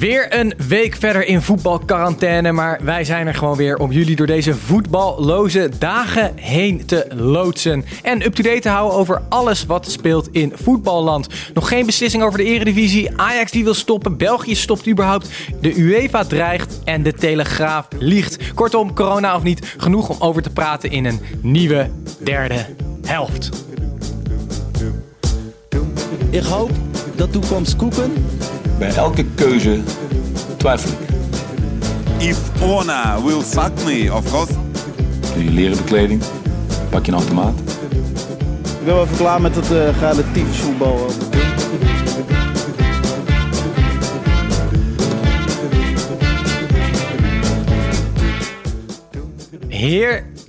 Weer een week verder in voetbalquarantaine, maar wij zijn er gewoon weer om jullie door deze voetballoze dagen heen te loodsen. En up-to-date te houden over alles wat speelt in voetballand. Nog geen beslissing over de eredivisie, Ajax die wil stoppen, België stopt überhaupt, de UEFA dreigt en de Telegraaf liegt. Kortom, corona of niet, genoeg om over te praten in een nieuwe derde helft. Ik hoop dat toekomst koeken Bij elke keuze twijfel ik. If Ona will fuck me, of course. Doe je leren bekleding, pak je een automaat. Ik ben wel even klaar met het uh, relatief voetbal.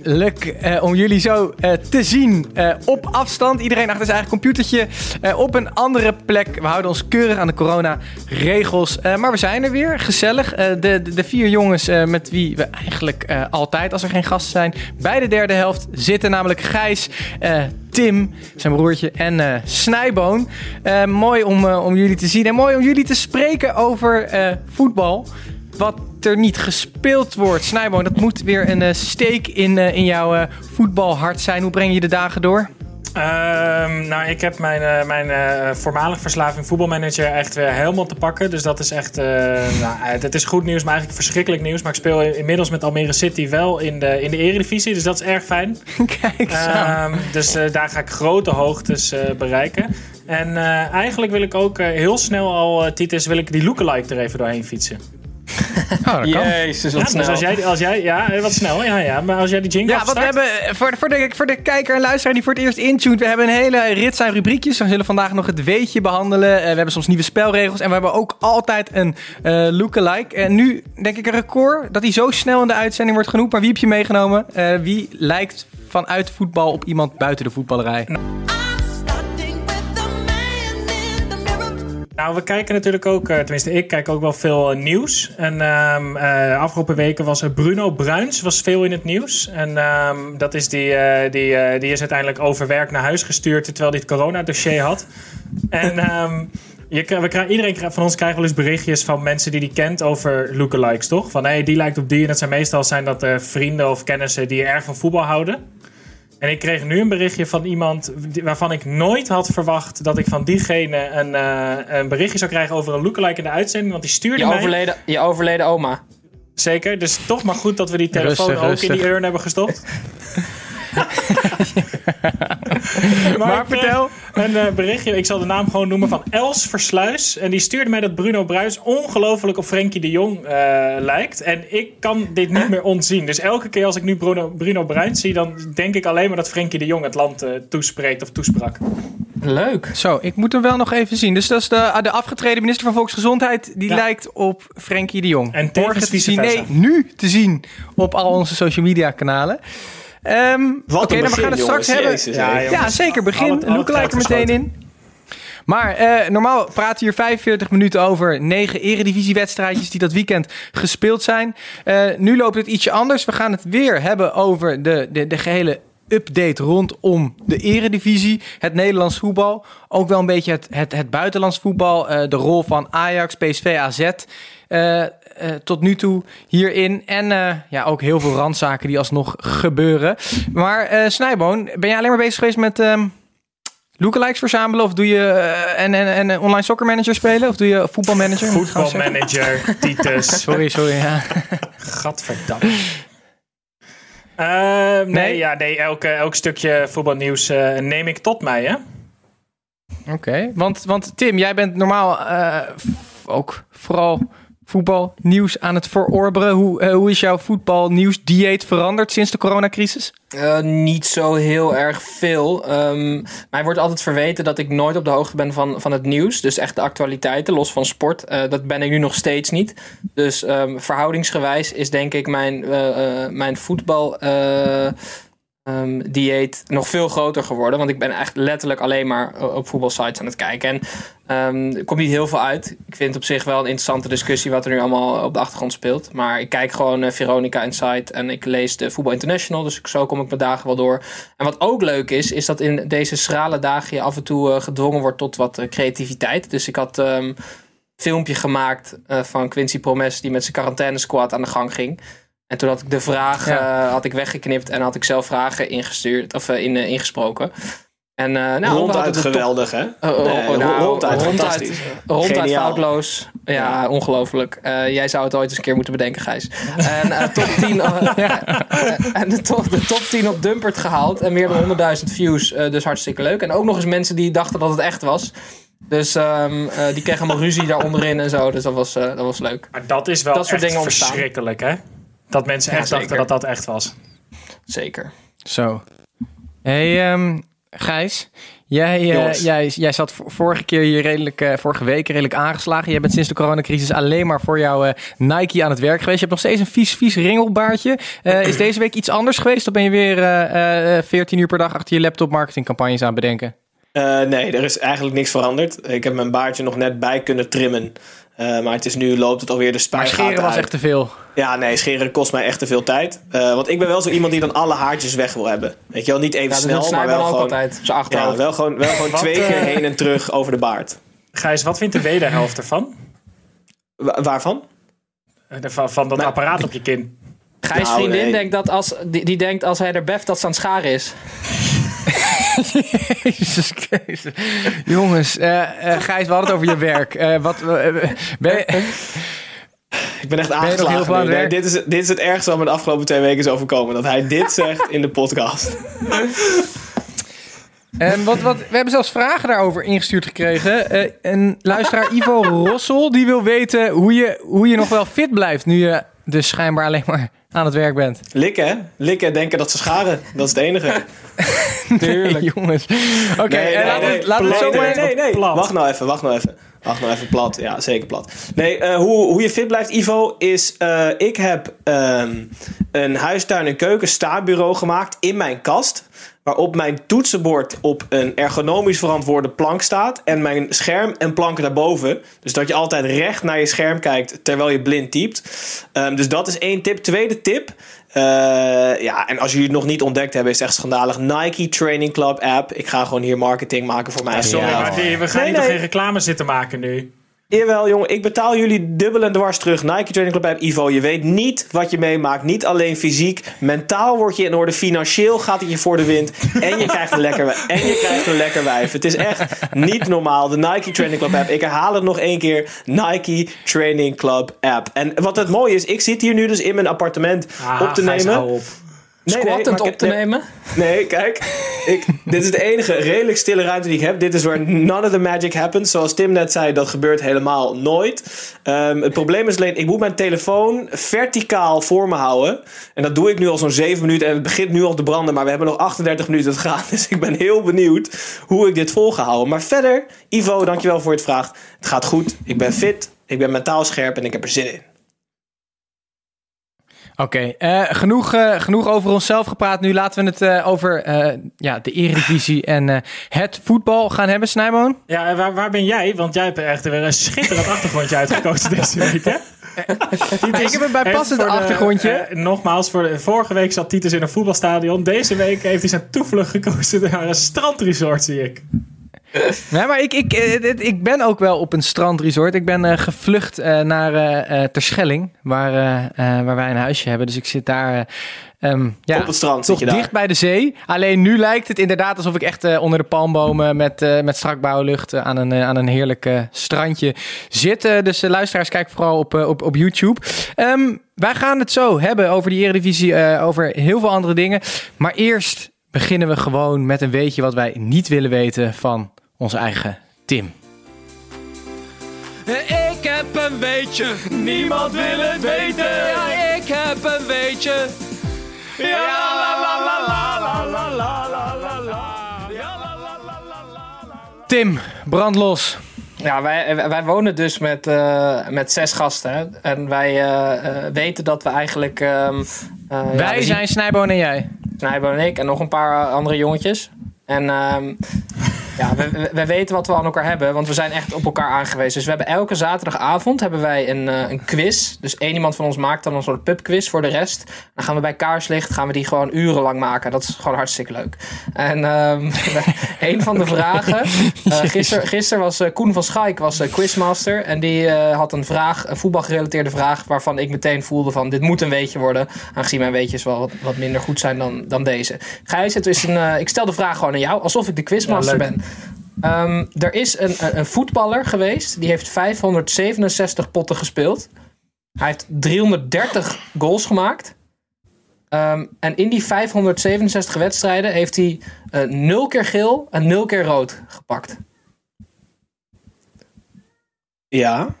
Heerlijk eh, om jullie zo eh, te zien eh, op afstand. Iedereen achter zijn eigen computertje op een andere plek. We houden ons keurig aan de corona-regels. Maar we zijn er weer, gezellig. De, de, de vier jongens met wie we eigenlijk altijd, als er geen gasten zijn, bij de derde helft zitten. Namelijk Gijs, Tim, zijn broertje en Snijboon. Mooi om, om jullie te zien en mooi om jullie te spreken over voetbal. Wat er niet gespeeld wordt. Snijboon, dat moet weer een eh, steek in, eh, in jouw eh, voetbalhart zijn. Hoe breng je de dagen door? Ehm, nou, ik heb mijn, mijn voormalig verslaving voetbalmanager echt weer helemaal te pakken. Dus dat is echt, nou, het is goed nieuws, maar eigenlijk verschrikkelijk nieuws. Maar ik speel inmiddels met Almere City wel in de, in de eredivisie, dus dat is erg fijn. Kijk aan. Ehm, dus daar ga ik grote hoogtes bereiken. En eigenlijk wil ik ook heel snel al, Titus, wil ik die lookalike er even doorheen fietsen. Oh, dat kan. Jezus, wat Ja, dus snel. als jij, als jij, ja, eh, wat snel, ja, ja. Maar als jij die jingle Ja, want we hebben eh, voor, voor, de, voor de kijker en luisteraar die voor het eerst intuned, we hebben een hele rits aan rubriekjes. We zullen vandaag nog het weetje behandelen. Eh, we hebben soms nieuwe spelregels en we hebben ook altijd een eh lookalike. En nu denk ik een record dat hij zo snel in de uitzending wordt genoemd. Maar wie heb je meegenomen? Eh, wie lijkt vanuit voetbal op iemand buiten de voetballerij? Nou, we kijken natuurlijk ook, eh, tenminste ik kijk ook wel veel eh, nieuws. En ehm, eh, afgelopen weken was Bruno Bruins was veel in het nieuws. En ehm, dat is die, die, die is uiteindelijk overwerkt naar huis gestuurd terwijl hij het coronadossier had. En ehm, je, we krijgen, iedereen van ons krijgt wel eens berichtjes van mensen die die kent over lookalikes, toch? Van hé, die lijkt op die. En dat zijn meestal zijn dat vrienden of kennissen die erg van voetbal houden. En ik kreeg nu een berichtje van iemand waarvan ik nooit had verwacht dat ik van diegene een, eh, een berichtje zou krijgen over een lookalike in de uitzending. Want die stuurde Je mij. overleden, je overleden oma. Zeker, dus toch maar goed dat we die telefoon Rustig, ook rustig. in die urn hebben gestopt. maar, ik kreeg vertel. Een eh, berichtje, ik zal de naam gewoon noemen, van Els Versluis. En die stuurde mij dat Bruno Bruis ongelooflijk op Frenkie de Jong eh, lijkt. En ik kan dit niet meer ontzien. Dus elke keer als ik nu Bruno, Bruno Bruins zie, dan denk ik alleen maar dat Frenkie de Jong het land eh, toespreekt of toesprak. Leuk. Zo, ik moet hem wel nog even zien. Dus dat is de, de afgetreden minister van Volksgezondheid. Die Ja. lijkt op Frenkie de Jong. En Morgen te zien, nee, nu te zien op al onze social media kanalen. Ehm Wat Oké, dan we gaan het straks jongens. hebben. Jezus, Ja. Ja, zeker. Begin. het Lookalike er meteen in. Maar eh, normaal praten we hier 45 minuten over negen eredivisiewedstrijdjes die dat weekend gespeeld zijn. Eh, nu loopt het ietsje anders. We gaan het weer hebben over de, de, de gehele update rondom de eredivisie. Het Nederlands voetbal. Ook wel een beetje het, het, het buitenlands voetbal. eh, de rol van Ajax, PSV, AZ. Eh, tot nu toe hierin. En eh, ja, ook heel veel randzaken die alsnog gebeuren. Maar eh Snijboon, ben jij alleen maar bezig geweest met... ehm, lookalikes verzamelen? Of doe je en, en, en online soccer manager spelen? Of doe je voetbalmanager? Voetbalmanager, Titus. Sorry, sorry. Ja. Gadverdamme. Nee, Nee? ja, nee elk, elk stukje voetbalnieuws neem ik tot mij, hè? Oké, want, want Tim, jij bent normaal ook vooral voetbalnieuws aan het verorberen. Hoe, eh, hoe is jouw voetbalnieuwsdieet veranderd sinds de coronacrisis? Eh, niet zo heel erg veel. Ehm mij wordt altijd verweten dat ik nooit op de hoogte ben van, van het nieuws. Dus echt de actualiteiten, los van sport. Eh, dat ben ik nu nog steeds niet. Dus ehm, verhoudingsgewijs is denk ik mijn, mijn voetbal... eh, ehm, dieet nog veel groter geworden. Want ik ben echt letterlijk alleen maar o- op voetbalsites aan het kijken. En ehm, er komt niet heel veel uit. Ik vind het op zich wel een interessante discussie wat er nu allemaal op de achtergrond speelt. Maar ik kijk gewoon eh, Veronica Insight en ik lees de Voetbal International. Dus zo kom ik mijn dagen wel door. En wat ook leuk is, is dat in deze schrale dagen je af en toe eh, gedwongen wordt tot wat eh, creativiteit. Dus ik had ehm, een filmpje gemaakt eh, van Quincy Promes die met zijn quarantaine squad aan de gang ging. En toen had ik de vraag Ja. eh, had ik weggeknipt en had ik zelf vragen ingestuurd of eh, in, eh, ingesproken. En eh nou, Ronduit geweldig, hè? Oh, oh, Nee, oh, nou, ronduit ronduit, fantastisch. ronduit Geniaal. foutloos. Ja, ongelooflijk. Eh, jij zou het ooit eens een keer moeten bedenken, Gijs. En eh, top 10, eh, en de, top, de top 10 op Dumpert gehaald. En meer dan 100.000 views. eh, dus hartstikke leuk. En ook nog eens mensen die dachten dat het echt was. Dus ehm, eh, die kregen allemaal ruzie daar onderin en zo. Dus dat was, eh, dat was leuk. Maar dat is wel Dat soort echt dingen ontstaan. verschrikkelijk, hè? Dat mensen Ja, echt dachten dat dat echt was. Zeker. Zo. Hey, ehm, Gijs. Jij, eh, jij, jij zat vorige keer hier redelijk, eh, vorige week redelijk aangeslagen. Jij bent sinds de coronacrisis alleen maar voor jouw eh, Nike aan het werk geweest. Je hebt nog steeds een vies, vies ringelbaardje. Eh, is deze week iets anders geweest? Of ben je weer eh, eh, 14 uur per dag achter je laptop marketingcampagnes aan het bedenken? Eh, nee, er is eigenlijk niks veranderd. Ik heb mijn baardje nog net bij kunnen trimmen. Eh, maar het is nu loopt het alweer de Maar spuigaten scheren was uit. echt te veel. Ja, nee, scheren kost mij echt te veel tijd. Eh, want ik ben wel zo iemand die dan alle haartjes weg wil hebben. Weet je wel, niet even Ja, snel, maar wel gewoon... altijd. Ja, wel gewoon, wel gewoon Wat, twee keer eh, heen en terug over de baard. Gijs, wat vindt de wederhelft ervan? Wa- waarvan? Eh, Van, van dat Nou, apparaat op je kin. Gijs' Nou, vriendin nee. denkt dat als, die, die denkt als hij er beft dat ze aan het scharen is. Jezus Christus. Jongens, eh, Gijs, we hadden het over je werk. Eh, wat, ben je- Ik ben echt aangeslagen. het Nee, dit, is, dit is het ergste wat me de afgelopen twee weken is overkomen. Dat hij dit zegt in de podcast. En wat, wat, we hebben zelfs vragen daarover ingestuurd gekregen. Eh, een luisteraar Ivo Rossel die wil weten hoe je, hoe je nog wel fit blijft nu je dus schijnbaar alleen maar aan het werk bent. Likken, hè? Likken en denken dat ze scharen. Dat is het enige. Tuurlijk. jongens. Oké, Nee, en nee, laten we we het zo maar... nee, nee, nee. Plat. Wacht nou even, wacht nou even. Wacht nou even, plat. Ja, zeker plat. Nee, eh, hoe, hoe je fit blijft, Ivo, is... eh, ik heb ehm, een huistuin- en keuken staarbureau gemaakt in mijn kast. Waarop mijn toetsenbord op een ergonomisch verantwoorde plank staat. En mijn scherm en planken daarboven. Dus dat je altijd recht naar je scherm kijkt terwijl je blind typt. Ehm, dus dat is één tip. Tweede tip. eh, ja, en als jullie het nog niet ontdekt hebben, is het echt schandalig. Nike Training Club app. Ik ga gewoon hier marketing maken voor mij. Sorry, Ja. maar die- we gaan Nee, hier nee. geen reclame zitten maken nu? Jawel, jongen, ik betaal jullie dubbel en dwars terug. Nike Training Club app, Ivo. Je weet niet wat je meemaakt. Niet alleen fysiek. Mentaal word je in orde. Financieel gaat het je voor de wind. En je krijgt een lekker, wijf. en je krijgt een lekker wijf. Het is echt niet normaal. De Nike Training Club app. Ik herhaal het nog één keer. Nike Training Club app. En wat het mooie is, ik zit hier nu dus in mijn appartement Ah, op te nemen. op. Nee, nee, op te nee, nemen. Nee, kijk. Ik, dit is de enige redelijk stille ruimte die ik heb. Dit is waar none of the magic happens. Zoals Tim net zei, dat gebeurt helemaal nooit. Ehm, het probleem is alleen, ik moet mijn telefoon verticaal voor me houden. En dat doe ik nu al zo'n 7 minuten. En het begint nu al te branden, maar we hebben nog 38 minuten te gaan. Dus ik ben heel benieuwd hoe ik dit vol ga houden. Maar verder, Ivo, dankjewel voor het vraag. Het gaat goed. Ik ben fit. Ik ben mentaal scherp en ik heb er zin in. Oké, eh, genoeg, eh, genoeg over onszelf gepraat. Nu laten we het eh, over ja, de Eredivisie en het voetbal gaan hebben, Snijboon. Ja, en waar, waar ben jij? Want jij hebt echt weer een schitterend achtergrondje uitgekozen deze week, hè? Ik heb een bijpassend de- achtergrondje. nogmaals, voor de, vorige week zat Titus in een voetbalstadion. Deze week heeft hij zijn toevlucht gekozen naar een strandresort, zie ik. Nee, maar ik, ik, eh, ik ben ook wel op een strandresort. Ik ben eh, gevlucht eh, naar Terschelling, waar, waar wij een huisje hebben. Dus ik zit daar eh, ehm, ja, Op het strand toch zit je daar. dicht bij de zee. Alleen nu lijkt het inderdaad alsof ik echt onder de palmbomen met, met strak bouwlucht aan, een, aan een heerlijk strandje zit. Dus luisteraars, kijk vooral op, op, op YouTube. Ehm, wij gaan het zo hebben over die Eredivisie, over heel veel andere dingen. Maar eerst beginnen we gewoon met een weetje wat wij niet willen weten van onze eigen Tim. Ik heb een weetje, niemand wil het weten. Ja, ik heb een weetje. Ja, la la la la la la la la la la. Ja, la la la la la la. Tim, brand los. Ja, wij, wij wonen dus met, eh, met zes gasten. hè. En wij eh, eh, weten dat we eigenlijk... ehm, eh, ja, Wij we zijn Snijboon en jij. Snijbo en ik en nog een paar andere jongetjes. En ehm, ja, we, we- we weten wat we aan elkaar hebben, want we zijn echt op elkaar aangewezen. Dus we hebben elke zaterdagavond hebben wij een, eh, een quiz. Dus één iemand van ons maakt dan een soort pubquiz voor de rest. Dan gaan we bij kaarslicht gaan we die gewoon urenlang maken. Dat is gewoon hartstikke leuk. En ehm, een van de vragen... eh gisteren gister was eh, Koen van Schaik was quizmaster. En die had een vraag, een voetbalgerelateerde vraag... waarvan ik meteen voelde van dit moet een weetje worden. Aangezien mijn weetjes wel wat, wat minder goed zijn dan, dan deze. Gijs, het is een, ik stel de vraag gewoon aan jou. Alsof ik de quizmaster Ja, ben. Ehm, er is een, een, een voetballer geweest. Die heeft 567 potten gespeeld. Hij heeft 330 goals gemaakt. Ehm, en in die 567 wedstrijden heeft hij eh 0 keer geel en 0 keer rood gepakt. Ja.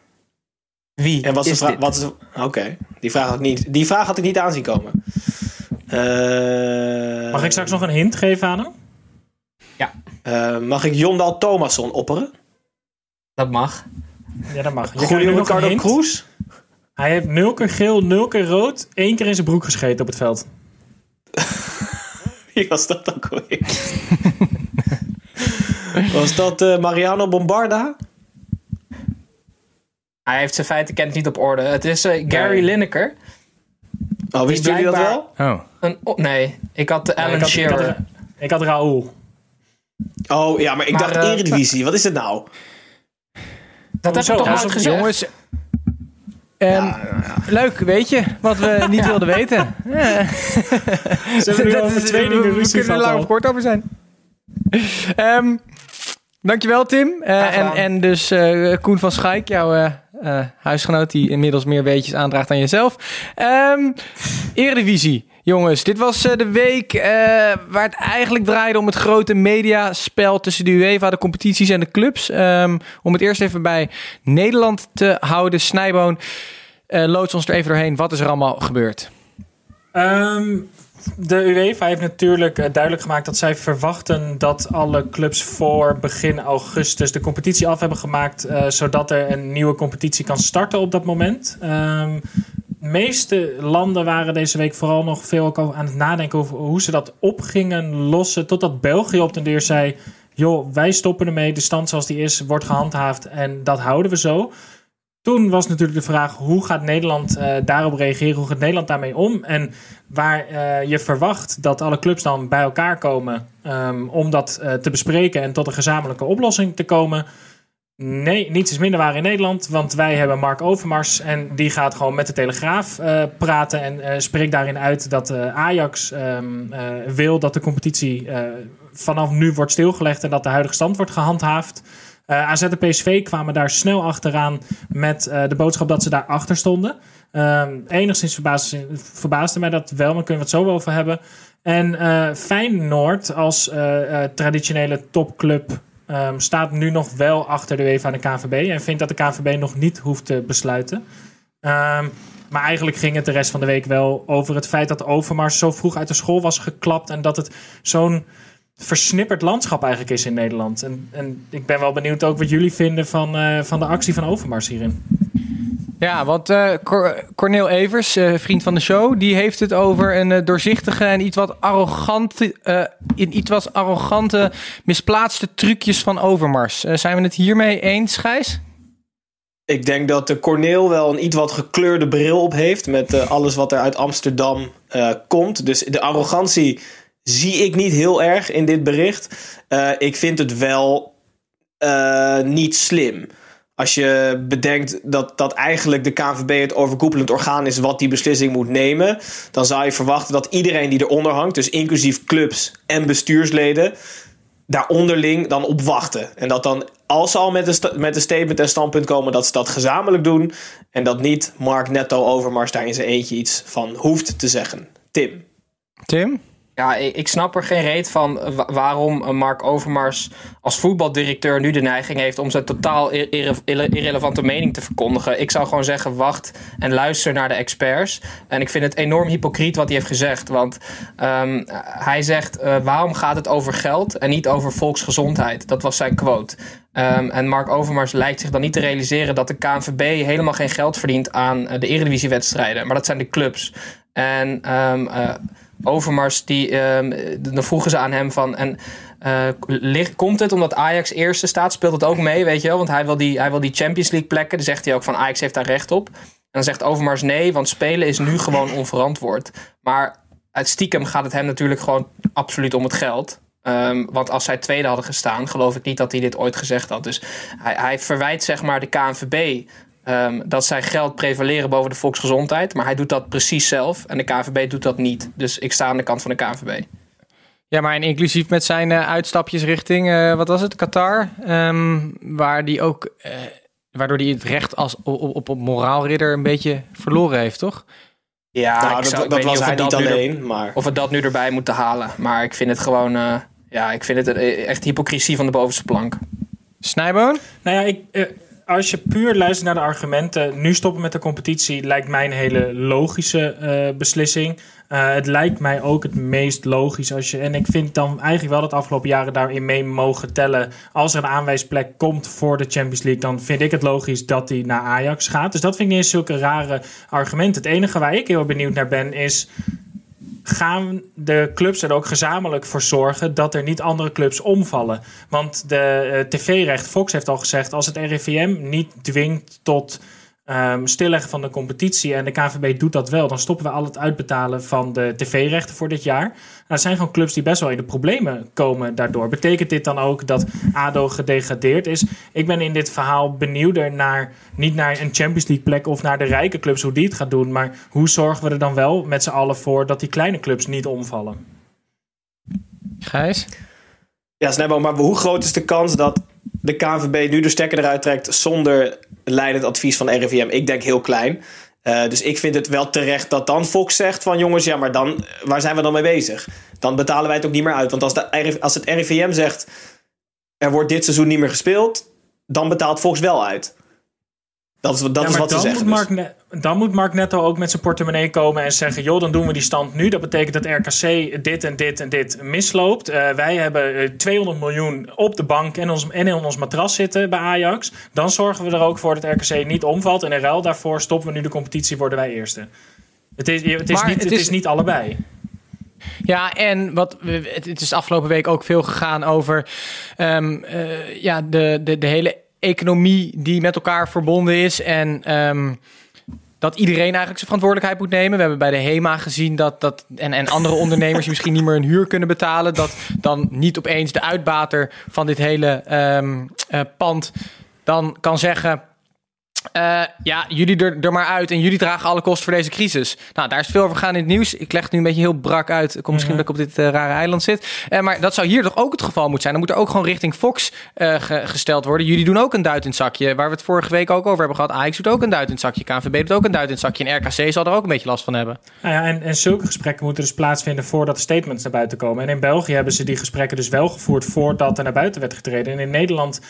Wie En wat is de dit? Wat is Oké, die, vraag had ik niet- die vraag had ik niet aanzien komen. Eh, Mag ik straks nog een hint geven aan hem? Eh, mag ik Jondal Thomasson opperen? Dat mag. Ja, dat mag. Julio Ricardo. Cruz? Hij heeft nul keer geel, nul keer rood, één keer in zijn broek gescheten op het veld. Wie was dat ook alweer? was dat eh, Mariano Bombarda? Hij heeft zijn feiten kent niet op orde. Het is eh, Gary Nee. Lineker. Oh, wisten jullie dat wel? Oh. Een, oh, nee, ik had de Nee, Alan ik, had, ik, had, Shearer. ik had Raoul. Oh ja, maar ik Maar, dacht eh, Eredivisie. Wat is het nou? Dat heb ik toch nooit zo- gezegd? Jongens. ehm, Leuk, weet je wat we niet wilden weten. Ja. Ze hebben nu Dat over twee we- dingen we kunnen er lang of kort over zijn. Ehm, dankjewel, Tim. Eh, en, en dus eh, Koen van Schaik, jouw eh, eh, huisgenoot... die inmiddels meer weetjes aandraagt dan jezelf. Ehm Eredivisie. Jongens, dit was eh, de week eh, waar het eigenlijk draaide om het grote mediaspel tussen de UEFA, de competities en de clubs. Ehm, om het eerst even bij Nederland te houden. Snijboon, eh loods ons er even doorheen. Wat is er allemaal gebeurd? Ehm, de UEFA heeft natuurlijk duidelijk gemaakt dat zij verwachten dat alle clubs voor begin augustus de competitie af hebben gemaakt, zodat er een nieuwe competitie kan starten op dat moment. Ehm, meeste landen waren deze week vooral nog veel aan het nadenken over hoe ze dat op gingen lossen, totdat België op den deur zei: joh, wij stoppen ermee, de stand zoals die is wordt gehandhaafd en dat houden we zo. Toen was natuurlijk de vraag: hoe gaat Nederland eh, daarop reageren? Hoe gaat Nederland daarmee om? En waar eh, je verwacht dat alle clubs dan bij elkaar komen ehm, om dat eh, te bespreken en tot een gezamenlijke oplossing te komen. Nee, niets is minder waar in Nederland, want wij hebben Mark Overmars en die gaat gewoon met de Telegraaf eh, praten en eh, spreekt daarin uit dat eh, Ajax ehm, eh, wil dat de competitie vanaf nu wordt stilgelegd en dat de huidige stand wordt gehandhaafd. Eh AZ en PSV kwamen daar snel achteraan met de boodschap dat ze daar achter stonden. Ehm, enigszins verbaasde, verbaasde mij dat wel, maar kunnen we het zo over hebben. En Feyenoord als traditionele topclub ehm, staat nu nog wel achter de UEFA en de KVB. En vindt dat de KVB nog niet hoeft te besluiten. Ehm, maar eigenlijk ging het de rest van de week wel over het feit dat Overmars zo vroeg uit de school was geklapt. En dat het zo'n versnipperd landschap eigenlijk is in Nederland. En, en ik ben wel benieuwd ook wat jullie vinden van, eh, van de actie van Overmars hierin. Ja, want eh, Cor- Cornel Evers, eh, vriend van de show, die heeft het over een eh, doorzichtige en iets wat arrogante, in iets wat arrogante, misplaatste trucjes van Overmars. Zijn we het hiermee eens, Gijs? Ik denk dat de Corneel wel een iets wat gekleurde bril op heeft. Met alles wat er uit Amsterdam komt. Dus de arrogantie zie ik niet heel erg in dit bericht. Ik vind het wel niet slim. Als je bedenkt dat, dat eigenlijk de KNVB het overkoepelend orgaan is wat die beslissing moet nemen, dan zou je verwachten dat iedereen die eronder hangt, dus inclusief clubs en bestuursleden, daar onderling dan op wachten. En dat dan, als ze al met een, met een statement en standpunt komen, dat ze dat gezamenlijk doen. En dat niet Mark Netto Overmars daar in zijn eentje iets van hoeft te zeggen. Tim. Tim? Ja, ik, snap er geen reet van eh, wa- waarom eh, Mark Overmars als voetbaldirecteur nu de neiging heeft om zijn totaal ir- irre- irre- irrelevante mening te verkondigen. Ik zou gewoon zeggen, wacht en luister naar de experts. En ik vind het enorm hypocriet wat hij heeft gezegd. Want ehm, hij zegt, eh, waarom gaat het over geld en niet over volksgezondheid? Dat was zijn quote. Ehm, en Mark Overmars lijkt zich dan niet te realiseren dat de KNVB helemaal geen geld verdient aan de eredivisiewedstrijden. Maar dat zijn de clubs. En ehm, eh, Overmars, die, ehm, dan vroegen ze aan hem van... En, eh, ligt- komt het omdat Ajax eerste staat? Speelt het ook mee, weet je wel? Want hij wil die, hij wil die Champions League plekken. Dan zegt hij ook van Ajax heeft daar recht op. En dan zegt Overmars nee, want spelen is nu gewoon onverantwoord. Maar uit stiekem gaat het hem natuurlijk gewoon absoluut om het geld. Ehm, want als zij tweede hadden gestaan, geloof ik niet dat hij dit ooit gezegd had. Dus hij, hij verwijt zeg maar de KNVB ehm, dat zij geld prevaleren boven de volksgezondheid. Maar hij doet dat precies zelf en de KNVB doet dat niet. Dus ik sta aan de kant van de KNVB. Ja, maar en inclusief met zijn eh, uitstapjes richting, eh, wat was het, Qatar. ehm, waar die ook, eh, waardoor hij het recht als, op, op, op moraalridder een beetje verloren heeft, toch? Ja, nou, dat, dat was of hij we niet dat nu er- alleen, maar... Of we dat nu erbij moeten halen. Maar ik vind het gewoon, eh, ja, ik vind het echt hypocrisie van de bovenste plank. Snijboon? Nou ja, ik, eh, als je puur luistert naar de argumenten, nu stoppen met de competitie lijkt mij een hele logische eh, beslissing. Eh, het lijkt mij ook het meest logisch als je. En ik vind dan eigenlijk wel dat de afgelopen jaren daarin mee mogen tellen. Als er een aanwijsplek komt voor de Champions League, dan vind ik het logisch dat hij naar Ajax gaat. Dus dat vind ik niet eens zulke rare argumenten. Het enige waar ik heel benieuwd naar ben is gaan de clubs er ook gezamenlijk voor zorgen dat er niet andere clubs omvallen. Want de eh, tv-recht, Fox heeft al gezegd, als het RIVM niet dwingt tot ehm, stilleggen van de competitie en de KVB doet dat wel, dan stoppen we al het uitbetalen van de tv-rechten voor dit jaar. Nou, er zijn gewoon clubs die best wel in de problemen komen daardoor. Betekent dit dan ook dat ADO gedegradeerd is? Ik ben in dit verhaal benieuwder naar, niet naar een Champions League plek of naar de rijke clubs, hoe die het gaat doen, maar hoe zorgen we er dan wel met z'n allen voor dat die kleine clubs niet omvallen? Gijs? Ja, Snijbo, maar hoe groot is de kans dat de KNVB nu de stekker eruit trekt zonder leidend advies van RIVM? Ik denk heel klein. Eh, dus ik vind het wel terecht dat dan Fox zegt van jongens, ja, maar dan, waar zijn we dan mee bezig? Dan betalen wij het ook niet meer uit. Want als, de, als het RIVM zegt, er wordt dit seizoen niet meer gespeeld, dan betaalt Fox wel uit. Dat is, dat Ja, is wat ze dan zeggen. Moet dus. Mark dan moet Mark Netto ook met zijn portemonnee komen en zeggen: joh, dan doen we die stand nu. Dat betekent dat RKC dit en dit en dit misloopt. Eh, wij hebben eh, 200 miljoen op de bank en, ons, en in ons matras zitten bij Ajax. Dan zorgen we er ook voor dat RKC niet omvalt. En in ruil daarvoor stoppen we nu de competitie, worden wij eerste. Het is, het is, Maar niet, het het is- is niet allebei. Ja, en wat, het is afgelopen week ook veel gegaan over ehm, eh, ja, de, de, de hele economie die met elkaar verbonden is. En ehm, dat iedereen eigenlijk zijn verantwoordelijkheid moet nemen. We hebben bij de HEMA gezien dat, dat en, en andere ondernemers die misschien niet meer hun huur kunnen betalen, dat dan niet opeens de uitbater van dit hele ehm, eh, pand dan kan zeggen. Eh, ja, jullie er, er maar uit en jullie dragen alle kosten voor deze crisis. Nou, daar is veel over gaan in het nieuws. Ik leg het nu een beetje heel brak uit. Komt misschien dat ik op dit eh, rare eiland zit. Eh, maar dat zou hier toch ook het geval moeten zijn. Dan moet er ook gewoon richting Fox ge- gesteld worden. Jullie doen ook een duit in het zakje. Waar we het vorige week ook over hebben gehad. Ajax doet ook een duit in het zakje. KNVB doet ook een duit in het zakje. En RKC zal er ook een beetje last van hebben. Nou ja, en, en zulke gesprekken moeten dus plaatsvinden voordat de statements naar buiten komen. En in België hebben ze die gesprekken dus wel gevoerd voordat er naar buiten werd getreden. En in Nederland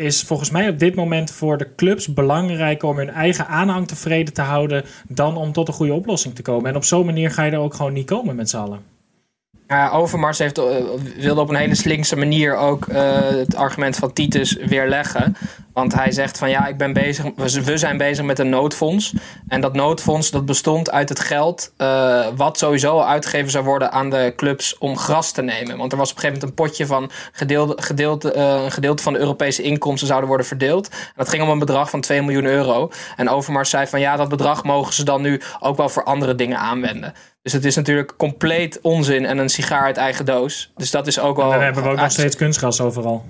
is volgens mij op dit moment voor de clubs belangrijker om hun eigen aanhang tevreden te houden dan om tot een goede oplossing te komen. En op zo'n manier ga je er ook gewoon niet komen met z'n allen. Overmars heeft, eh, wilde op een hele slinkse manier ook eh, het argument van Titus weerleggen. Want hij zegt van ja, ik ben bezig, we zijn bezig met een noodfonds. En dat noodfonds dat bestond uit het geld eh, wat sowieso uitgegeven zou worden aan de clubs om gras te nemen. Want er was op een gegeven moment een potje van eh, een gedeelte van de Europese inkomsten zouden worden verdeeld. En dat ging om een bedrag van 2 miljoen euro. En Overmars zei van ja, dat bedrag mogen ze dan nu ook wel voor andere dingen aanwenden. Dus het is natuurlijk compleet onzin en een sigaar uit eigen doos. Dus dat is ook wel. En dan hebben we ook nog steeds kunstgras overal.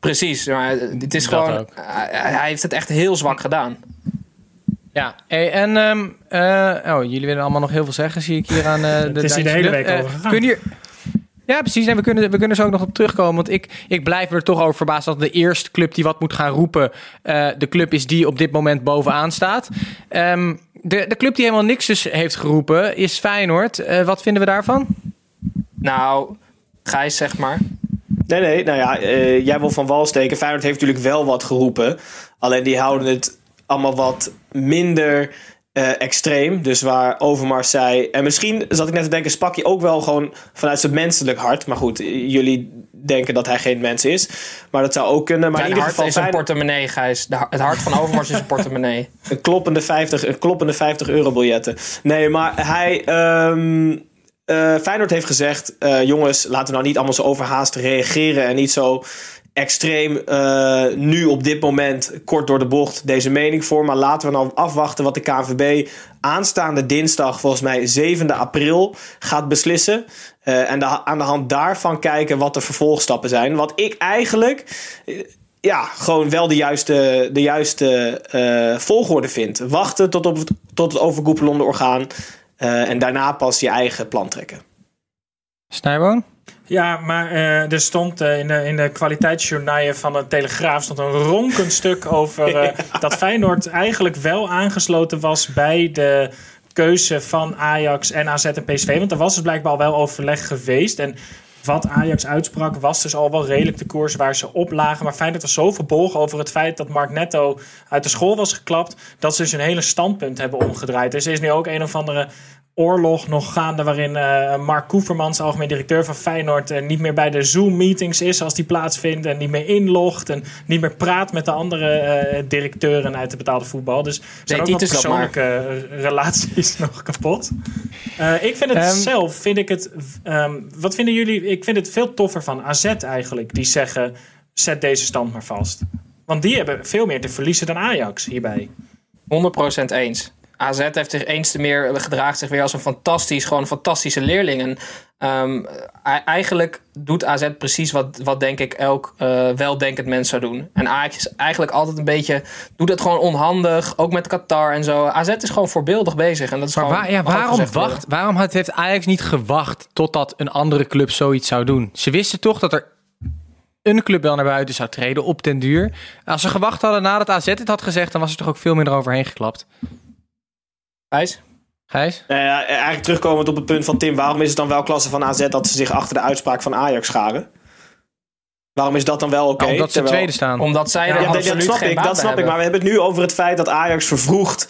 Precies, maar het is Dat gewoon. ook. hij heeft het echt heel zwak gedaan. Ja, hey, en ehm, eh, oh, jullie willen allemaal nog heel veel zeggen, zie ik hier aan eh, de is hier de hele week Eh, over gegaan. Kunnen. Ja, precies. En we kunnen, we kunnen zo ook nog op terugkomen. Want ik, ik blijf er toch over verbaasd dat de eerste club die wat moet gaan roepen... eh, de club is die op dit moment bovenaan staat. Ehm, de, de club die helemaal niks dus heeft geroepen is Feyenoord. Eh, wat vinden we daarvan? Nou, Gijs zeg maar. Nee, nee, nou ja, eh, jij wil van wal steken. Feyenoord heeft natuurlijk wel wat geroepen. Alleen die houden het allemaal wat minder eh, extreem. Dus waar Overmars zei... En misschien zat ik net te denken, sprak je ook wel gewoon vanuit zijn menselijk hart. Maar goed, jullie denken dat hij geen mens is. Maar dat zou ook kunnen. Maar Zijn in ieder hart geval is een portemonnee, Gijs. De, het hart van Overmars is een portemonnee. een kloppende 50, een kloppende 50 euro biljetten. Nee, maar hij. ehm eh, Feyenoord heeft gezegd: eh, jongens, laten we nou niet allemaal zo overhaast reageren en niet zo extreem eh, nu op dit moment kort door de bocht deze mening voor. Maar laten we nou afwachten wat de KNVB aanstaande dinsdag, volgens mij 7 april, gaat beslissen. Eh, en aan de hand daarvan kijken wat de vervolgstappen zijn. Wat ik eigenlijk eh, ja, gewoon wel de juiste, de juiste volgorde vind. Wachten tot, op tot het overkoepelende orgaan. en daarna pas je eigen plan trekken. Snijboon? Ja, maar eh, er stond eh, in, de, in de kwaliteitsjournaaien van de Telegraaf stond een ronkend stuk over eh, dat Feyenoord eigenlijk wel aangesloten was bij de keuze van Ajax en AZ en PSV. Want er was dus blijkbaar al wel overleg geweest. En wat Ajax uitsprak was dus al wel redelijk de koers waar ze op lagen. Maar Feyenoord was zo verbolgen over het feit dat Mark Netto uit de school was geklapt... dat ze dus een hele standpunt hebben omgedraaid. Dus er is nu ook een of andere oorlog nog gaande... waarin eh, Mark Koevermans, algemeen directeur van Feyenoord... eh, niet meer bij de Zoom-meetings is als die plaatsvinden... en niet meer inlogt en niet meer praat met de andere eh, directeuren uit de betaalde voetbal. Dus er zijn ook maar. persoonlijke relaties nog kapot. Eh, ik vind het Ehm. zelf, vind ik het... ehm, wat vinden jullie? Ik vind het veel toffer van AZ eigenlijk. Die zeggen, zet deze stand maar vast. Want die hebben veel meer te verliezen dan Ajax hierbij. 100% eens. AZ heeft zich eens te meer gedraagt zich weer als een fantastisch, gewoon fantastische leerling. En ehm, e- eigenlijk doet AZ precies wat, wat denk ik elk eh, weldenkend mens zou doen. En Ajax is eigenlijk altijd een beetje, doet het gewoon onhandig, ook met Qatar en zo. AZ is gewoon voorbeeldig bezig. En dat is Maar gewoon, waar- ja, waarom, wacht, waarom heeft Ajax niet gewacht totdat een andere club zoiets zou doen? Ze wisten toch dat er een club wel naar buiten zou treden op den duur. Als ze gewacht hadden nadat AZ het had gezegd, dan was er toch ook veel minder overheen geklapt. Gijs? Nou Gijs? ja, eigenlijk terugkomend op het punt van Tim. Waarom is het dan wel klasse van AZ dat ze zich achter de uitspraak van Ajax scharen? Waarom is dat dan wel oké? Nou, omdat ze terwijl- tweede staan. Omdat zij er Ja, absoluut dat snap geen ik, dat snap ik. Maar we hebben het nu over het feit dat Ajax vervroegd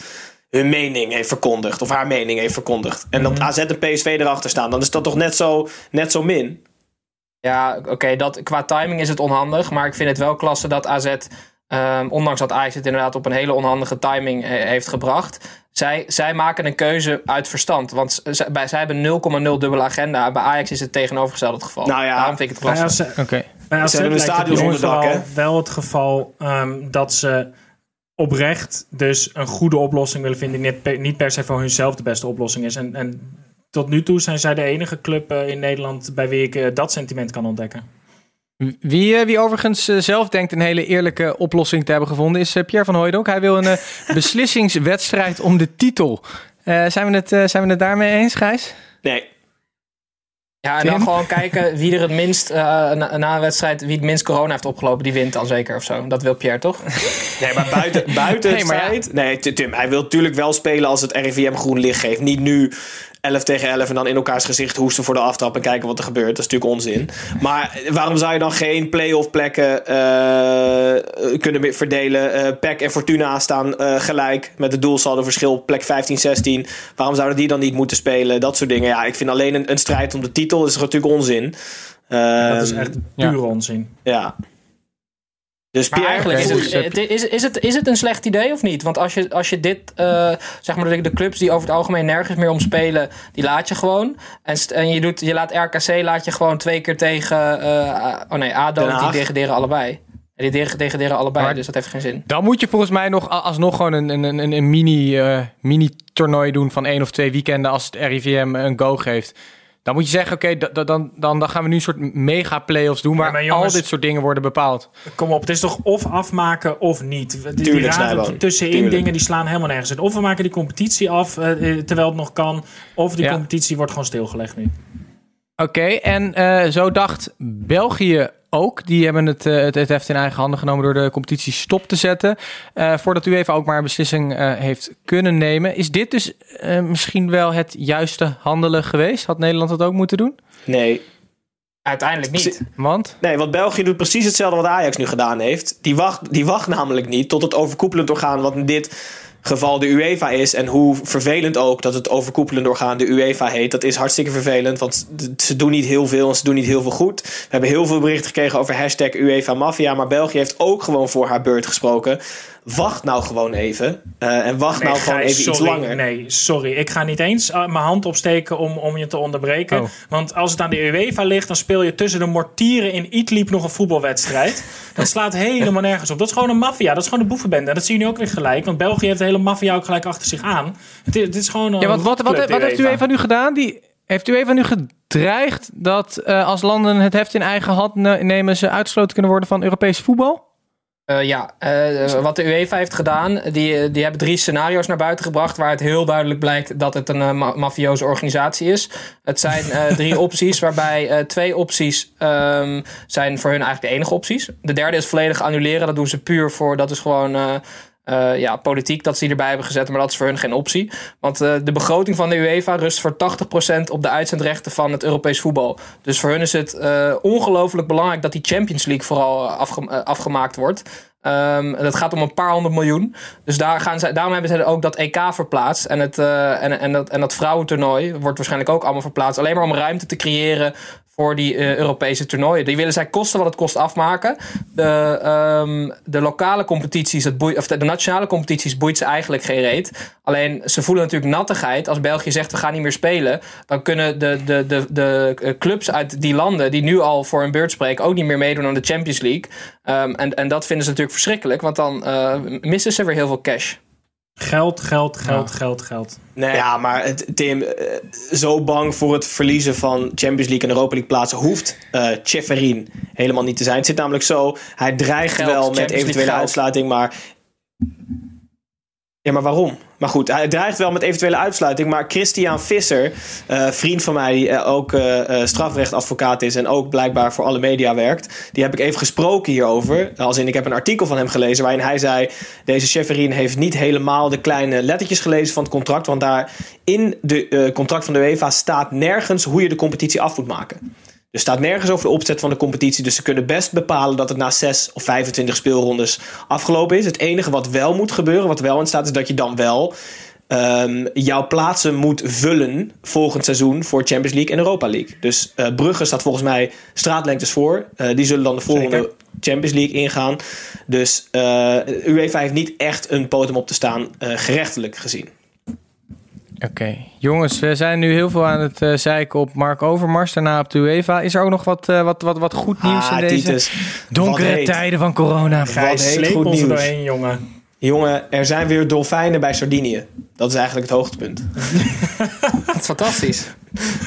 hun mening heeft verkondigd. Of haar mening heeft verkondigd. En Mhm. dat AZ en PSV erachter staan. Dan is dat toch net zo, net zo min? Ja, oké, dat qua timing is het onhandig. Maar ik vind het wel klasse dat AZ, ehm, ondanks dat Ajax het inderdaad op een hele onhandige timing eh, heeft gebracht. Zij, zij maken een keuze uit verstand. Want zij, bij, zij hebben 0,0 dubbele agenda. Bij Ajax is het tegenovergestelde het geval. Nou ja, Daarom vind ik het Bij klasse. AZ, Oké. bij AZ Ze hebben een lijkt het stadion dak, hè? wel het geval ehm, dat ze oprecht dus een goede oplossing willen vinden... die niet per, niet per se voor hunzelf de beste oplossing is. En, en tot nu toe zijn zij de enige club eh, in Nederland... bij wie ik eh, dat sentiment kan ontdekken. Wie, eh, wie overigens eh, zelf denkt een hele eerlijke oplossing te hebben gevonden, is eh, Pierre van Hooijdonk. Hij wil een beslissingswedstrijd om de titel. Eh, zijn, we het, eh, zijn we het daarmee eens, Gijs? Nee. Ja, en dan Tim? gewoon kijken wie er het minst, eh, na, na een wedstrijd, wie het minst corona heeft opgelopen, die wint dan zeker of zo. Dat wil Pierre toch? Nee, maar buiten, buiten Nee, maar ja. Nee, Tim, hij wil natuurlijk wel spelen als het RIVM groen licht geeft. Niet nu 11 tegen 11 en dan in elkaars gezicht hoesten voor de aftrap... en kijken wat er gebeurt. Dat is natuurlijk onzin. Maar waarom zou je dan geen play-off plekken eh, kunnen verdelen? Eh PEC en Fortuna staan eh, gelijk met het doelsaldo verschil plek 15, 16. Waarom zouden die dan niet moeten spelen? Dat soort dingen. Ja, ik vind alleen een, een strijd om de titel is natuurlijk onzin. Dat is Ehm, echt ja. puur onzin. Ja. Dus Maar eigenlijk is het, is, is, het, is het een slecht idee of niet? Want als je, als je dit, eh, zeg maar, de, clubs die over het algemeen nergens meer om spelen, die laat je gewoon. En, en je, doet, je laat RKC laat je gewoon twee keer tegen, eh, oh nee, ADO, die degraderen allebei. En die deg- degraderen allebei, Maar- dus dat heeft geen zin. Dan moet je volgens mij nog alsnog gewoon een, een, een, een mini, eh, mini-toernooi doen van één of twee weekenden als het RIVM een go geeft. Dan moet je zeggen, oké, da- da- dan, dan, dan gaan we nu een soort mega-playoffs doen waar jongens- al dit soort dingen worden bepaald. Kom op, het is toch of afmaken of niet. Die, die Tuurlijk, raden Snijboon. tussenin Tuurlijk. dingen die slaan helemaal nergens in. Of we maken die competitie af eh, eh, terwijl het nog kan. Of die Ja. competitie wordt gewoon stilgelegd nu. Oké, en eh, zo dacht België ook. Die hebben het, eh, het, het heft in eigen handen genomen door de competitie stop te zetten. Eh, voordat UEFA ook maar een beslissing eh, heeft kunnen nemen. Is dit dus eh, misschien wel het juiste handelen geweest? Had Nederland dat ook moeten doen? Nee. Uiteindelijk niet. Want? Nee, want België doet precies hetzelfde wat Ajax nu gedaan heeft. Die wacht, die wacht namelijk niet tot het overkoepelend orgaan, wat dit geval de UEFA is. En hoe vervelend ook dat het overkoepelend orgaan de UEFA heet. Dat is hartstikke vervelend, want ze doen niet heel veel en ze doen niet heel veel goed. We hebben heel veel berichten gekregen over hashtag UEFA Mafia. Maar België heeft ook gewoon voor haar beurt gesproken. Wacht nou gewoon even. eh, en wacht Nee, nou gewoon even iets sorry. langer. Nee, sorry. Ik ga niet eens uh, mijn hand opsteken om, om je te onderbreken. Oh. Want als het aan de UEFA ligt, dan speel je tussen de mortieren in Idlib nog een voetbalwedstrijd. dat slaat helemaal nergens op. Dat is gewoon een maffia. Dat is gewoon de boevenbende. En dat zie je nu ook weer gelijk. Want België heeft de hele maffia ook gelijk achter zich aan. Het is, het is gewoon een Ja, want wat, wat, rotclub, wat heeft u even nu gedaan? Die, heeft u even nu gedreigd dat eh, als landen het heft in eigen hand ne- nemen... ze uitgesloten kunnen worden van Europees voetbal? Eh, ja, eh, wat de UEFA heeft gedaan, die, die hebben drie scenario's naar buiten gebracht waar het heel duidelijk blijkt dat het een eh, ma- mafioze organisatie is. Het zijn eh, drie opties, waarbij eh, twee opties ehm, zijn voor hun eigenlijk de enige opties. De derde is volledig annuleren, dat doen ze puur voor, dat is gewoon... eh, ja, politiek dat ze erbij hebben gezet, maar dat is voor hun geen optie. Want eh, de begroting van de UEFA rust voor 80% op de uitzendrechten van het Europees voetbal. Dus voor hun is het eh, ongelooflijk belangrijk dat die Champions League vooral afge- afgemaakt wordt. Ehm, dat gaat om een paar honderd miljoen. Dus daar gaan ze, daarom hebben ze ook dat EK verplaatst. En, het, en, en, dat, en dat vrouwentoernooi wordt waarschijnlijk ook allemaal verplaatst. Alleen maar om ruimte te creëren voor die eh, Europese toernooien. Die willen zij kosten wat het kost afmaken. De, ehm, de lokale competities, boeit, of de, nationale competities boeit ze eigenlijk geen reet. Alleen ze voelen natuurlijk nattigheid. Als België zegt we gaan niet meer spelen, dan kunnen de, de, de, de eh, clubs uit die landen die nu al voor hun beurt spreken ook niet meer meedoen aan de Champions League. Ehm, en, en dat vinden ze natuurlijk verschrikkelijk, want dan eh, missen ze weer heel veel cash. Geld, geld, geld, geld, geld. Nee, ja, maar Tim, eh, zo bang voor het verliezen van Champions League en Europa League plaatsen hoeft eh Tjeferin helemaal niet te zijn. Het zit namelijk zo, hij dreigt Geld, wel met Champions eventuele uitsluiting, maar... Ja, maar waarom? Maar goed, hij dreigt wel met eventuele uitsluiting. Maar Christian Visser, eh, vriend van mij, die eh, ook eh, strafrechtadvocaat is en ook blijkbaar voor alle media werkt, die heb ik even gesproken hierover. Als ik heb een artikel van hem gelezen waarin hij zei: deze Shefferin heeft niet helemaal de kleine lettertjes gelezen van het contract, want daar in eh, contract van de UEFA staat nergens hoe je de competitie af moet maken. Er staat nergens over de opzet van de competitie. Dus ze kunnen best bepalen dat het na 6 of 25 speelrondes afgelopen is. Het enige wat wel moet gebeuren, wat wel in staat, is dat je dan wel ehm, jouw plaatsen moet vullen volgend seizoen voor Champions League en Europa League. Dus eh, Brugge staat volgens mij straatlengtes voor. Eh, die zullen dan de volgende Zeker. Champions League ingaan. Dus eh, UEFA heeft niet echt een potem op te staan, gerechtelijk gezien. Oké, jongens, we zijn nu heel veel aan het eh, zeiken op Mark Overmars, daarna op de UEFA. Is er ook nog wat, eh, wat, wat, wat goed nieuws Ah, in deze Titus, donkere tijden van corona? Heet sleep goed ons nieuws. doorheen, jongen. Jongen, er zijn weer dolfijnen bij Sardinië. Dat is eigenlijk het hoogtepunt. Dat is fantastisch.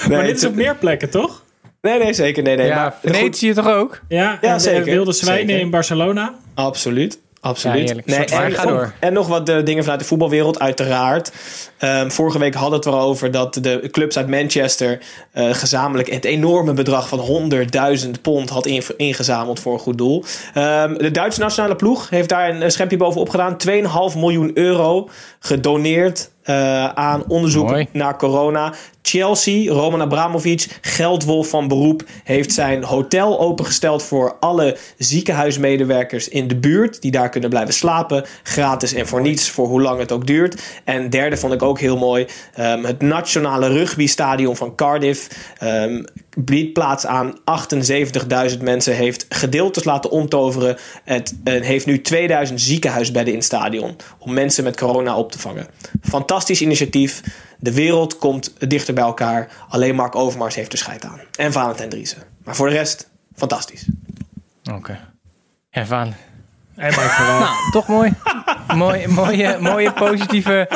Maar dit is op meer plekken, toch? Nee, nee, zeker. Nee, nee. ja, maar goed, Venetië toch ook? Ja, Ja, en de zeker. wilde zwijnen Zeker. in Barcelona. absoluut. Absoluut. Ja, nee, en, ga door. en nog wat de dingen vanuit de voetbalwereld, uiteraard. Ehm, vorige week hadden we het erover dat de clubs uit Manchester eh, gezamenlijk het enorme bedrag van 100.000 pond had inge- ingezameld voor een goed doel. Ehm, de Duitse nationale ploeg heeft daar een schepje bovenop gedaan. 2,5 miljoen euro gedoneerd eh, aan onderzoek Mooi. naar corona. Chelsea, Roman Abramovic, geldwolf van beroep, heeft zijn hotel opengesteld voor alle ziekenhuismedewerkers in de buurt. Die daar kunnen blijven slapen. Gratis en voor niets, voor hoe lang het ook duurt. En derde vond ik ook heel mooi. ehm, het nationale rugbystadion van Cardiff ehm, biedt plaats aan 78.000 mensen. Heeft gedeeltes laten omtoveren. Het eh, heeft nu 2000 ziekenhuisbedden in het stadion. Om mensen met corona op te vangen. Fantastisch initiatief. De wereld komt dichter bij elkaar. Alleen Mark Overmars heeft er scheid aan. En Valentijn Driessen. Maar voor de rest, fantastisch. Oké. Ja, Vaan. En Mark. Nou, toch mooi. mooie, mooie, mooie positieve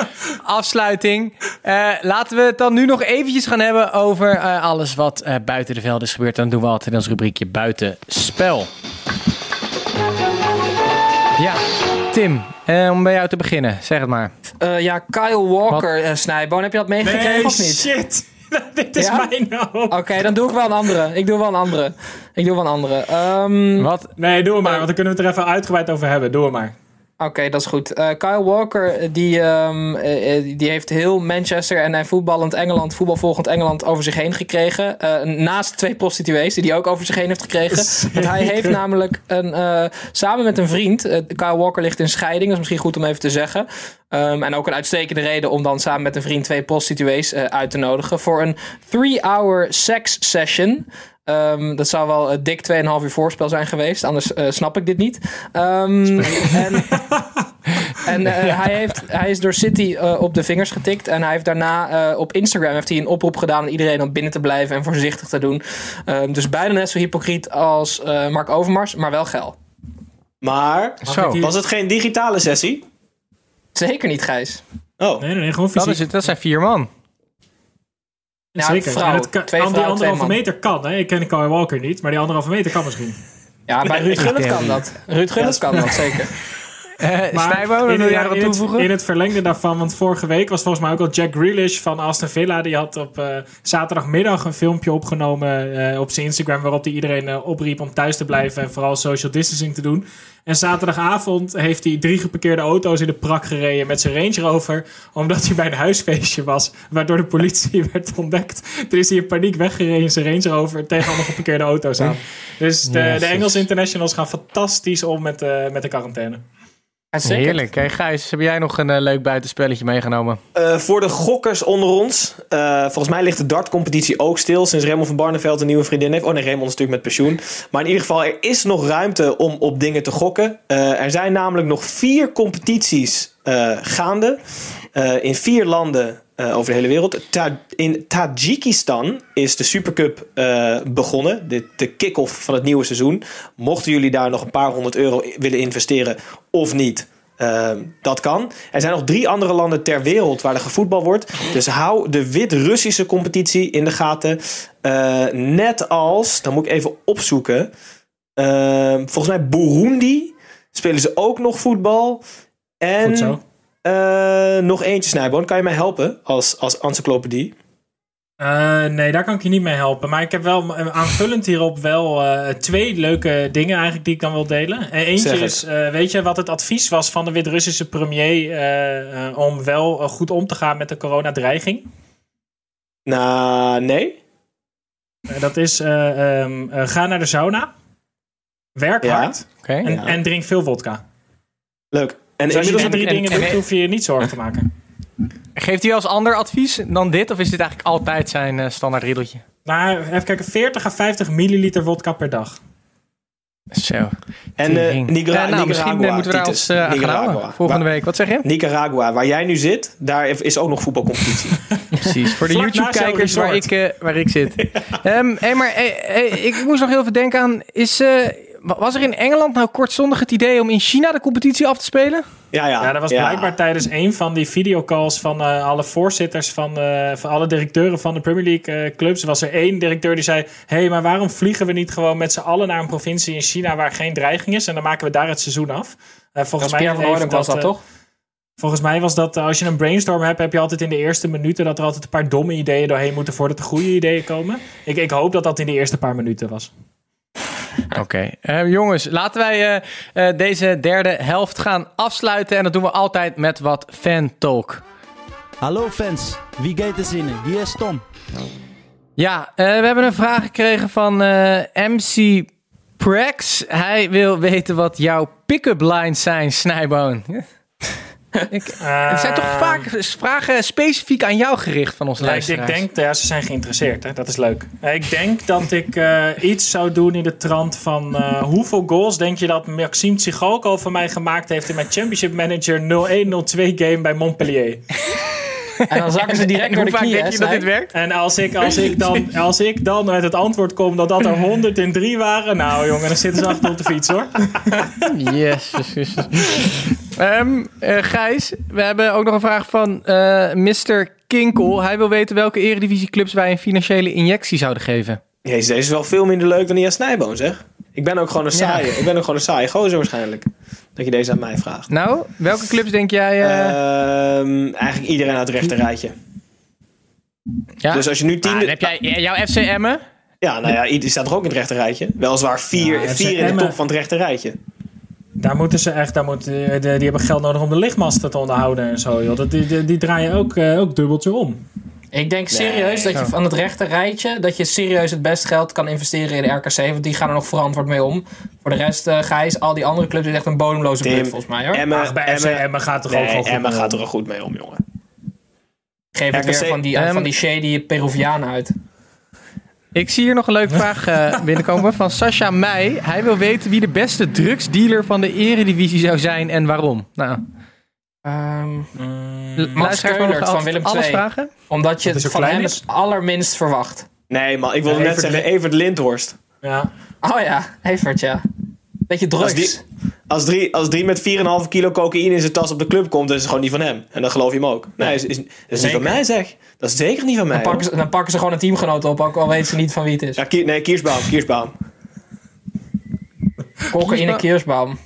afsluiting. Eh, laten we het dan nu nog eventjes gaan hebben over eh, alles wat eh, buiten de velden is gebeurd. Dan doen we altijd in ons rubriekje buitenspel. Ja, Tim, eh, om bij jou te beginnen. Zeg het maar. Eh, ja, Kyle Walker, eh Snijboon, heb je dat meegekregen Nee, of niet? shit. Dit is Ja? mijn hoop. Oké, dan doe ik wel een andere. Ik doe wel een andere. Ik doe wel een andere. Ehm, Wat? Nee, doe het maar, want dan kunnen we het er even uitgebreid over hebben. Doe het maar. Oké, dat is goed. Eh, Kyle Walker, eh, die, ehm, eh, die heeft heel Manchester en, en voetballend Engeland, voetbalvolgend Engeland over zich heen gekregen. Naast twee prostituees die hij ook over zich heen heeft gekregen. Want hij heeft namelijk een, samen met een vriend, Kyle Walker ligt in scheiding, dat is misschien goed om even te zeggen. Ehm, en ook een uitstekende reden om dan samen met een vriend twee prostituees uit te nodigen voor een three-hour sex session. Ehm, dat zou wel uh, dik 2,5 uur voorspel zijn geweest. Anders eh, snap ik dit niet. Ehm, en en eh, hij, heeft, hij is door City op de vingers getikt. En hij heeft daarna op Instagram heeft hij een oproep gedaan aan iedereen om binnen te blijven en voorzichtig te doen. Ehm, dus bijna net zo hypocriet als eh, Mark Overmars, maar wel geil. Maar Zo, was het geen digitale sessie? Zeker niet, Gijs. Oh, Nee, nee, nee gewoon dat, fysiek. is het, dat zijn vier man. Ja, Zeker. vrouw. En het kan, Twee aan die anderhalve meter kan. Hè? Ik ken Kyle Walker niet, maar die anderhalve meter kan misschien. Ja, bij Ruud Gullit kan dat. Ruud Gullit kan dat, zeker. Uh, Maar Snijbo, in, wil jij wat het, toevoegen? in het verlengde daarvan, want vorige week was volgens mij ook al Jack Grealish van Aston Villa. Die had op eh, zaterdagmiddag een filmpje opgenomen eh, op zijn Instagram. Waarop hij iedereen eh, opriep om thuis te blijven en vooral social distancing te doen. En zaterdagavond heeft hij drie geparkeerde auto's in de prak gereden met zijn Range Rover. Omdat hij bij een huisfeestje was, waardoor de politie werd ontdekt. Toen is hij in paniek weggereden in zijn Range Rover tegen allemaal geparkeerde auto's aan. Dus de, de. Engelse internationals gaan fantastisch om met, met de quarantaine. Heerlijk. Hey, Gijs, heb jij nog een eh, leuk buitenspelletje meegenomen? Eh, voor de gokkers onder ons. eh, volgens mij ligt de dartcompetitie ook stil. Sinds Raymond van Barneveld een nieuwe vriendin heeft. Oh nee, Raymond is natuurlijk met pensioen. Maar in ieder geval, er is nog ruimte om op dingen te gokken. Eh, er zijn namelijk nog vier competities eh, gaande. eh, in vier landen eh, over de hele wereld. In Tajikistan is de Supercup eh, begonnen. De, de kick-off van het nieuwe seizoen. Mochten jullie daar nog een paar honderd euro willen investeren of niet... Ehm, dat kan. Er zijn nog drie andere landen ter wereld waar er gevoetbal wordt. Dus hou de Wit-Russische competitie in de gaten. Eh, net als, dan moet ik even opzoeken. Volgens mij Burundi spelen ze ook nog voetbal. En Eh, nog eentje, Snijboon. Kan je mij helpen als, als encyclopedie? Eh, nee, daar kan ik je niet mee helpen. Maar ik heb wel eh, aanvullend hierop wel eh, twee leuke dingen eigenlijk die ik dan wil delen. Eentje is, eh, weet je wat het advies was van de Wit-Russische premier om wel goed om te gaan met de coronadreiging? Nou, nee. Dat is, eh, ehm, eh, ga naar de sauna, werk Ja. hard en, Ja. en drink veel vodka. Leuk. En Dus als je die drie en- dingen en- doet, en- hoef je je niet zorgen te maken. Geeft hij als ander advies dan dit? Of is dit eigenlijk altijd zijn eh, standaard riddeltje? Nou, even kijken, 40 à 50 milliliter vodka per dag. Zo. En eh, Eh, nou, misschien Nicaragua, eh, moeten we daar ons eh, Nicaragua. houden. Volgende Waar- week. Wat zeg je? Nicaragua, waar jij nu zit, daar is ook nog voetbalcompetitie. Precies, voor de YouTube-kijkers waar ik, eh, waar ik zit. Ehm hey, maar hey, hey, ik moest nog heel even denken aan... Is, eh, was er in Engeland nou kortstondig het idee om in China de competitie af te spelen? Ja, ja. Ja, dat was blijkbaar tijdens een van die videocalls van eh, alle voorzitters van, eh, van alle directeuren van de Premier League eh, clubs. Was er één directeur die zei: Hé, hey, maar waarom vliegen we niet gewoon met z'n allen naar een provincie in China waar geen dreiging is? En dan maken we daar het seizoen af. Eh, volgens, mij Hooydonk was dat, toch? volgens mij was dat als je een brainstorm hebt, heb je altijd in de eerste minuten dat er altijd een paar domme ideeën doorheen moeten voordat de goede ideeën komen. Ik, ik hoop dat dat in de eerste paar minuten was. Oké. Eh, jongens, laten wij eh, eh, deze derde helft gaan afsluiten. En dat doen we altijd met wat fan talk. Hallo fans, wie gaat er zinnen? Hier is Tom. Ja, we hebben een vraag gekregen van MC Prex. Hij wil weten wat jouw pick-up lines zijn, Snijboon. Ik, het zijn toch vaak vragen specifiek aan jou gericht van onze Ja, ik, denk, ja, ze zijn geïnteresseerd, hè? dat is leuk. Ik denk dat ik eh, iets zou doen in de trant van eh, hoeveel goals denk je dat Maxime Tsigalko van mij gemaakt heeft in mijn Championship Manager 0-1-0-2 game bij Montpellier. En dan zakken ze direct En door hoe de vaak knieën. denk je dat dit werkt? En als ik, als, ik dan, als ik dan met het antwoord kom dat dat er 103 waren, nou jongen, dan zitten ze achter op de fiets hoor. Jezus. Ehm, eh, Gijs, we hebben ook nog een vraag van eh Mr. Kinkel. Hij wil weten welke eredivisieclubs wij een financiële injectie zouden geven. Jezus, deze is wel veel minder leuk dan die aan Snijboon, zeg. Ik ben ook gewoon een saaie. Ik ben ook gewoon een saaie gozer waarschijnlijk. Dat je deze aan mij vraagt. Nou, welke clubs denk jij... eh, Ehm, eigenlijk iedereen uit het rechte rijtje. Ja? Dus als je nu tiende... dan heb jij jouw FC Emmen? Ja, nou ja, die staat er ook in het rechte rijtje. Weliswaar vier, Ja, vier in de top van het rechte rijtje. Daar moeten ze echt, daar moeten, de, die hebben geld nodig om de lichtmasten te onderhouden en zo. Joh. Dat, die, die, die draaien ook, eh, ook dubbeltje om. Ik denk serieus dat je van het rechte rijtje, dat je serieus het best geld kan investeren in de RKC. Want die gaan er nog verantwoord mee om. Voor de rest, eh Gijs, al die andere clubs is echt een bodemloze put volgens mij hoor. Emmen, Ach, bij FC Emmen gaat er ook nee, gewoon goed Emmen mee gaat om. er ook goed mee om, jongen. Geef het RKC weer van die, Ehm, van die shady Peruvianen uit. Ik zie hier nog een leuke vraag eh, binnenkomen van Sascha Meij. Hij wil weten wie de beste drugsdealer van de eredivisie zou zijn en waarom. Nou, Ehm, luisteraars Max mogen Keulert van alles- Willem alles II. vragen? Omdat je het van hem het allerminst verwacht. Nee, man, ik wilde Ja, net Evert zeggen Evert Lindhorst. Ja. Oh ja, Evert ja. Beetje Als drugs. die, als, drie, als drie met 4,5 kilo cocaïne in zijn tas op de club komt, dan is het gewoon niet van hem. En dan geloof je hem ook. Nee, is, is, dat is niet van mij, zeg. Dat is zeker niet van mij. Dan pakken, ze, dan pakken ze gewoon een teamgenoot op, ook al weten ze niet van wie het is. Ja, Kier- nee, Kiersbaum, Kiersbaum. Cocaïne Kiersbaum.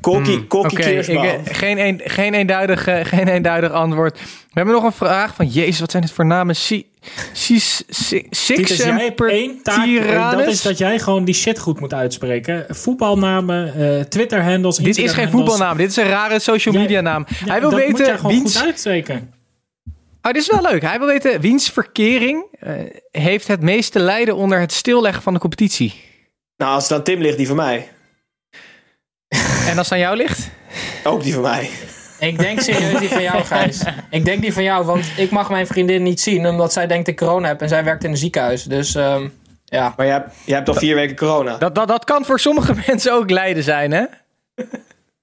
Kokkie, ik, eh, geen, een, geen, eenduidig, eh, geen eenduidig antwoord. We hebben nog een vraag van, jezus, wat zijn dit voor namen? Si, sis, si, Titus, jij hebt één taak. eh, Dat is dat jij gewoon die shit goed moet uitspreken. Voetbalnamen, eh Twitter-handles, Dit is geen voetbalnaam, dit is een rare social media naam. Ja, Hij wil dat moet jij weten gewoon wiens... goed uitspreken. Oh, dit is wel leuk. Hij wil weten wiens verkering eh, heeft het meeste lijden onder het stilleggen van de competitie. Nou, als het aan Tim ligt, die van mij. En als het aan jou ligt? Ook die van mij. Ik denk serieus die van jou, Gijs. Ik denk die van jou, want ik mag mijn vriendin niet zien omdat zij denkt dat ik corona heb en zij werkt in een ziekenhuis. Dus ehm, ja. Maar jij, hebt- jij hebt al vier weken corona. Dat, dat, dat kan voor sommige mensen ook lijden zijn, hè?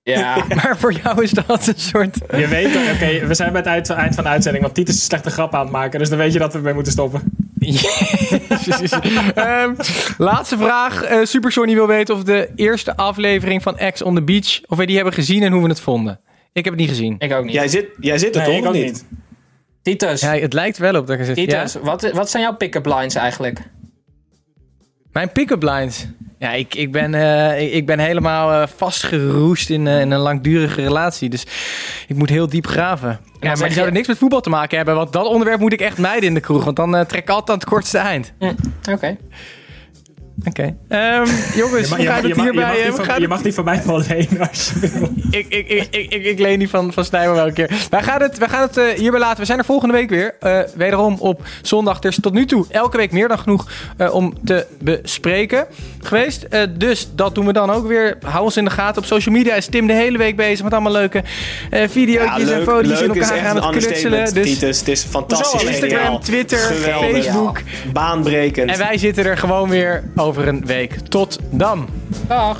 Ja. Maar voor jou is dat een soort... Je weet, dat- oké, we zijn bij het eind van de uitzending, want Titus is een slechte grap aan het maken. Dus dan weet je dat we ermee moeten stoppen. Ehm, laatste vraag. Eh Super Sonny wil weten of de eerste aflevering van X on the Beach... of we die hebben gezien en hoe we het vonden. Ik heb het niet gezien. Ik ook niet. Jij zit, jij zit er Nee, toch ik ook niet? niet. Titus, Ja, het lijkt wel op dat ik er zit. Ja? Titus wat, wat zijn jouw pick-up lines eigenlijk? Mijn pick-up lines. Ja, ik, ik, ben, eh, ik- ben helemaal eh, vastgeroest in, eh, in een langdurige relatie. Dus ik moet heel diep graven. Ja, maar die je- zouden niks met voetbal te maken hebben. Want dat onderwerp moet ik echt mijden in de kroeg. Want dan trek ik altijd aan het kortste eind. Hm, Oké. Oké. Ehm, jongens, Je, hoe mag- gaat je, het je, hierbij? mag eh, van, je het- mag die van mij wel lenen als je wil. ik, ik, ik, ik, ik, ik leen die van, van Snijmer wel een keer. Wij gaan het, wij gaan het eh, hierbij laten. We zijn er volgende week weer. eh, wederom op zondag. Er is tot nu toe elke week meer dan genoeg eh, om te bespreken geweest. Eh, dus dat doen we dan ook weer. Hou ons in de gaten. Op social media is Tim de hele week bezig met allemaal leuke eh video's en foto's in elkaar gaan het knutselen. Dus Titus. Het is fantastisch. Instagram. Twitter, Geweldig. Facebook. Baanbrekend. En wij zitten er gewoon weer over een week. Tot dan. Dag.